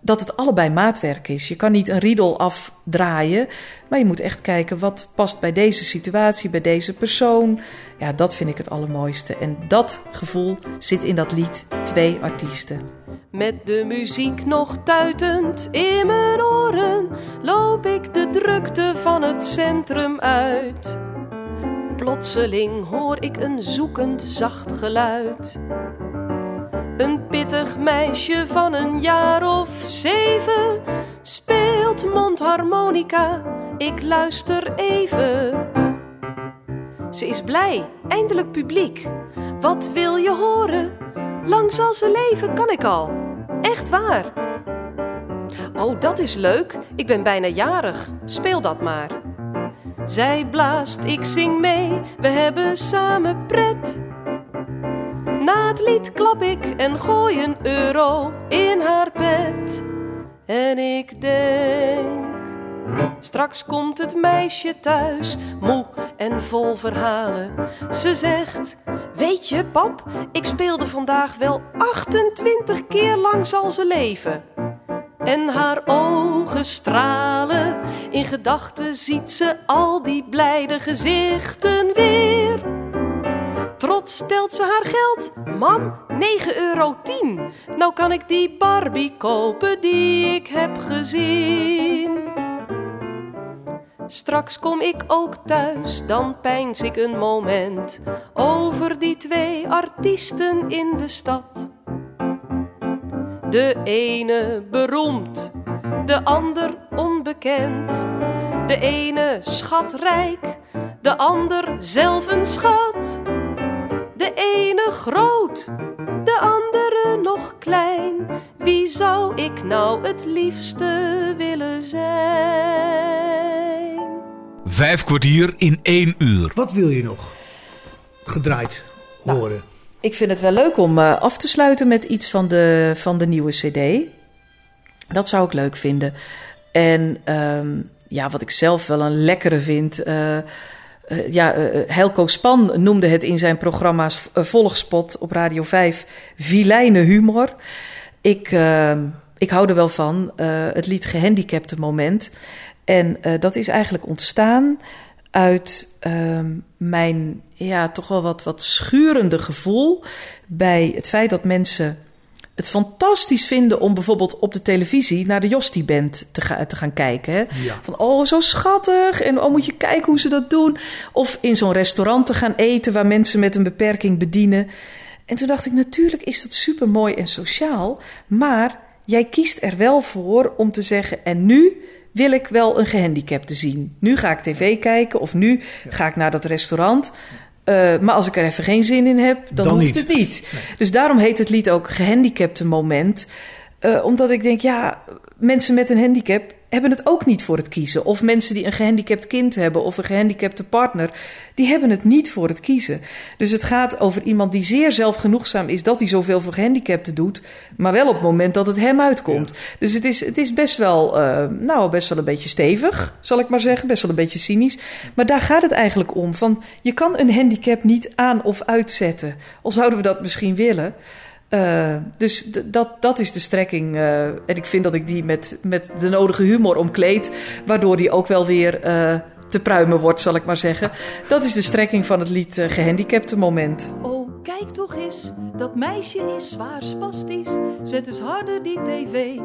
Dat het allebei maatwerk is. Je kan niet een riedel afdraaien, maar je moet echt kijken wat past bij deze situatie, bij deze persoon. Ja, dat vind ik het allermooiste. En dat gevoel zit in dat lied Twee Artiesten. Met de muziek nog tuitend in mijn oren loop ik de drukte van het centrum uit. Plotseling hoor ik een zoekend zacht geluid. Een pittig meisje van een jaar of zeven speelt mondharmonica. Ik luister even. Ze is blij, eindelijk publiek. Wat wil je horen? Lang zal ze leven, kan ik al. Echt waar. Oh, dat is leuk. Ik ben bijna jarig. Speel dat maar. Zij blaast, ik zing mee. We hebben samen pret. Na het lied klap ik en gooi een euro in haar bed. En ik denk, straks komt het meisje thuis, moe en vol verhalen. Ze zegt, weet je pap, ik speelde vandaag wel 28 keer lang zal ze leven. En haar ogen stralen, in gedachten ziet ze al die blijde gezichten weer. Trots stelt ze haar geld. Mam, 9,10 euro. Nou kan ik die Barbie kopen die ik heb gezien. Straks kom ik ook thuis, dan pijns ik een moment over die twee artiesten in de stad. De ene beroemd, de ander onbekend. De ene schatrijk, de ander zelf een schat. De ene groot, de andere nog klein. Wie zou ik nou het liefste willen zijn? Vijf kwartier in één uur. Wat wil je nog gedraaid nou, horen? ik vind het wel leuk om uh, af te sluiten met iets van de, van de nieuwe CD. Dat zou ik leuk vinden. En um, ja, wat ik zelf wel een lekkere vind. Uh, uh, ja, uh, Helco Span noemde het in zijn programma's uh, Volgspot op Radio 5 vilijne humor. Ik, ik hou er wel van. het lied Gehandicapte Moment. En dat is eigenlijk ontstaan uit ehm, mijn ja, toch wel wat, wat schurende gevoel bij het feit dat mensen het fantastisch vinden om bijvoorbeeld op de televisie naar de Josti Band te, ga, te gaan kijken. Hè? Van oh, zo schattig. En oh, moet je kijken hoe ze dat doen. Of in zo'n restaurant te gaan eten waar mensen met een beperking bedienen. En toen dacht ik, natuurlijk is dat super mooi en sociaal. Maar jij kiest er wel voor om te zeggen: en nu wil ik wel een gehandicapte zien. Nu ga ik tv kijken of nu ga ik naar dat restaurant. Uh, maar als ik er even geen zin in heb, dan, dan hoeft niet. het niet. Dus daarom heet het lied ook Gehandicapte Moment. Uh, omdat ik denk, ja, mensen met een handicap hebben het ook niet voor het kiezen. Of mensen die een gehandicapt kind hebben of een gehandicapte partner, die hebben het niet voor het kiezen. Dus het gaat over iemand die zeer zelfgenoegzaam is dat hij zoveel voor gehandicapten doet, maar wel op het moment dat het hem uitkomt. Dus het is, het is best wel, uh, nou, best wel een beetje stevig, zal ik maar zeggen, best wel een beetje cynisch. Maar daar gaat het eigenlijk om. Van, je kan een handicap niet aan of uitzetten. Al zouden we dat misschien willen. Uh, dus dat, dat is de strekking. Uh, en ik vind dat ik die met, met de nodige humor omkleed. Waardoor die ook wel weer uh, te pruimen wordt, zal ik maar zeggen. Dat is de strekking van het lied Gehandicapte Moment. Oh, kijk toch eens, dat meisje is zwaar spastisch. Zet eens harder die tv.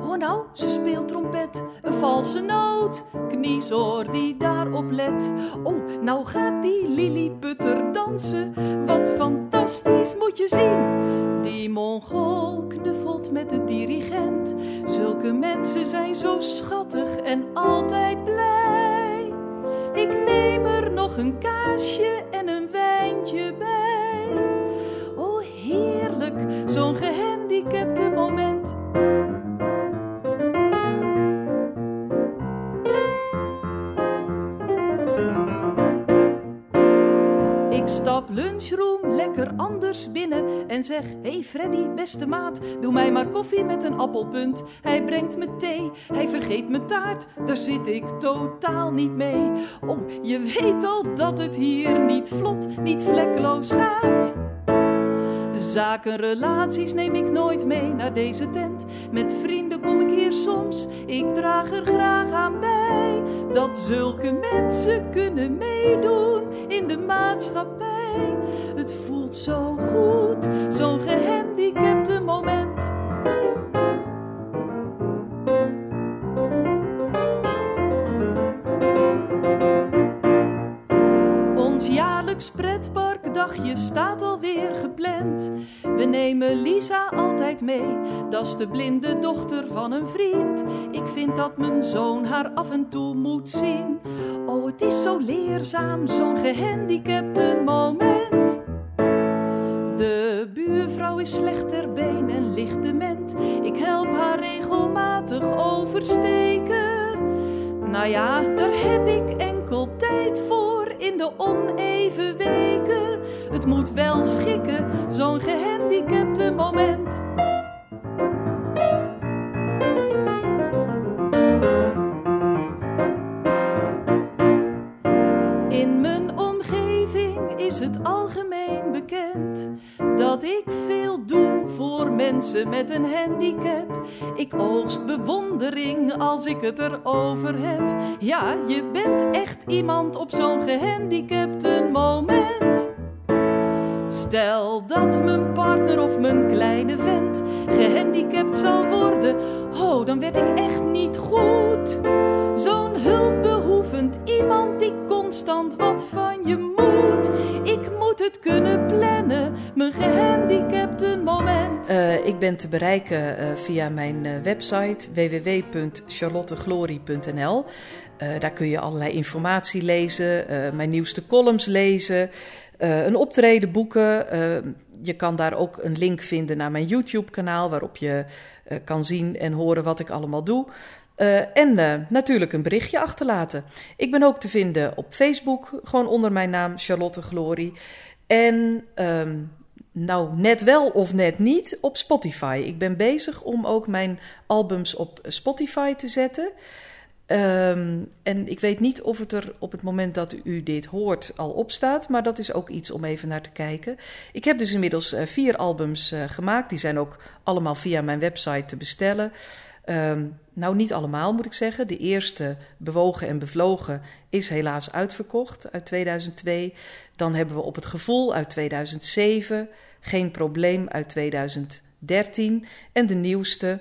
Oh nou, ze speelt trompet, een valse noot. Kniezoor die daarop let. Oh, nou gaat die Lilliputter dansen. Wat fantastisch moet je zien. Die Mongool knuffelt met de dirigent. Zulke mensen zijn zo schattig en altijd blij. Ik neem er nog een kaasje en een wijntje bij. Oh, heerlijk, zo'n gehandicapte moment. Ik stap lunchroom lekker anders binnen en zeg: Hey Freddy, beste maat, doe mij maar koffie met een appelpunt. Hij brengt me thee, hij vergeet mijn taart, daar zit ik totaal niet mee. Oh, je weet al dat het hier niet vlot, niet vlekkeloos gaat. Zaken, relaties neem ik nooit mee naar deze tent. Met vrienden kom ik hier soms, ik draag er graag aan bij. Dat zulke mensen kunnen meedoen in de maatschappij. Het zo goed, zo'n gehandicapte moment. Ons jaarlijks pretparkdagje staat alweer gepland. We nemen Lisa altijd mee, dat is de blinde dochter van een vriend. Ik vind dat mijn zoon haar af en toe moet zien. Oh, het is zo leerzaam, zo'n gehandicapte moment. De buurvrouw is slecht ter been en ligt dement. Ik help haar regelmatig oversteken. Nou ja, daar heb ik enkel tijd voor in de oneven weken. Het moet wel schikken, zo'n gehandicapte moment. Met een handicap. Ik oogst bewondering als ik het erover heb. Ja, je bent echt iemand op zo'n gehandicapte moment. Stel dat mijn partner of mijn kleine vent gehandicapt zou worden, oh, dan werd ik echt niet goed. Zo'n hulpbehoevend iemand die wat van je moet. Ik moet het kunnen plannen, mijn gehandicapte moment. Uh, ik ben te bereiken uh, via mijn uh, website www.charlotteglorie.nl. daar kun je allerlei informatie lezen, mijn nieuwste columns lezen. Een optreden boeken. Je kan daar ook een link vinden naar mijn YouTube-kanaal, waarop je kan zien en horen wat ik allemaal doe. En natuurlijk een berichtje achterlaten. Ik ben ook te vinden op Facebook, gewoon onder mijn naam Charlotte Glory. En um, nou, net wel of net niet op Spotify. Ik ben bezig om ook mijn albums op Spotify te zetten. Um, en ik weet niet of het er op het moment dat u dit hoort al op staat, maar dat is ook iets om even naar te kijken. Ik heb dus inmiddels uh, vier albums gemaakt. Die zijn ook allemaal via mijn website te bestellen. Um, nou, niet allemaal moet ik zeggen. De eerste, Bewogen en Bevlogen, is helaas uitverkocht uit 2002. Dan hebben we Op het Gevoel uit 2007, Geen Probleem uit 2013 en de nieuwste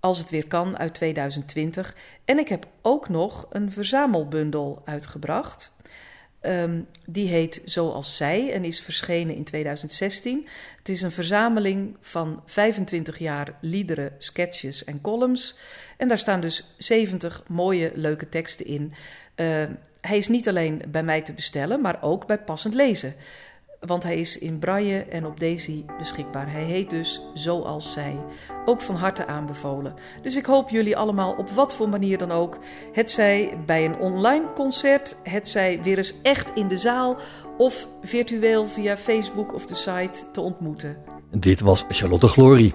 als het weer kan uit 2020. En ik heb ook nog een verzamelbundel uitgebracht. Um, die heet Zoals Zij en is verschenen in 2016. Het is een verzameling van 25 jaar liederen, sketches en columns. En daar staan dus 70 mooie, leuke teksten in. Uh, hij is niet alleen bij mij te bestellen, maar ook bij passend lezen want hij is in braille en op Daisy beschikbaar. Hij heet dus Zoals Zij. Ook van harte aanbevolen. Dus ik hoop jullie allemaal op wat voor manier dan ook, het zij bij een online concert, het zij weer eens echt in de zaal of virtueel via Facebook of de site te ontmoeten. Dit was Charlotte Glory.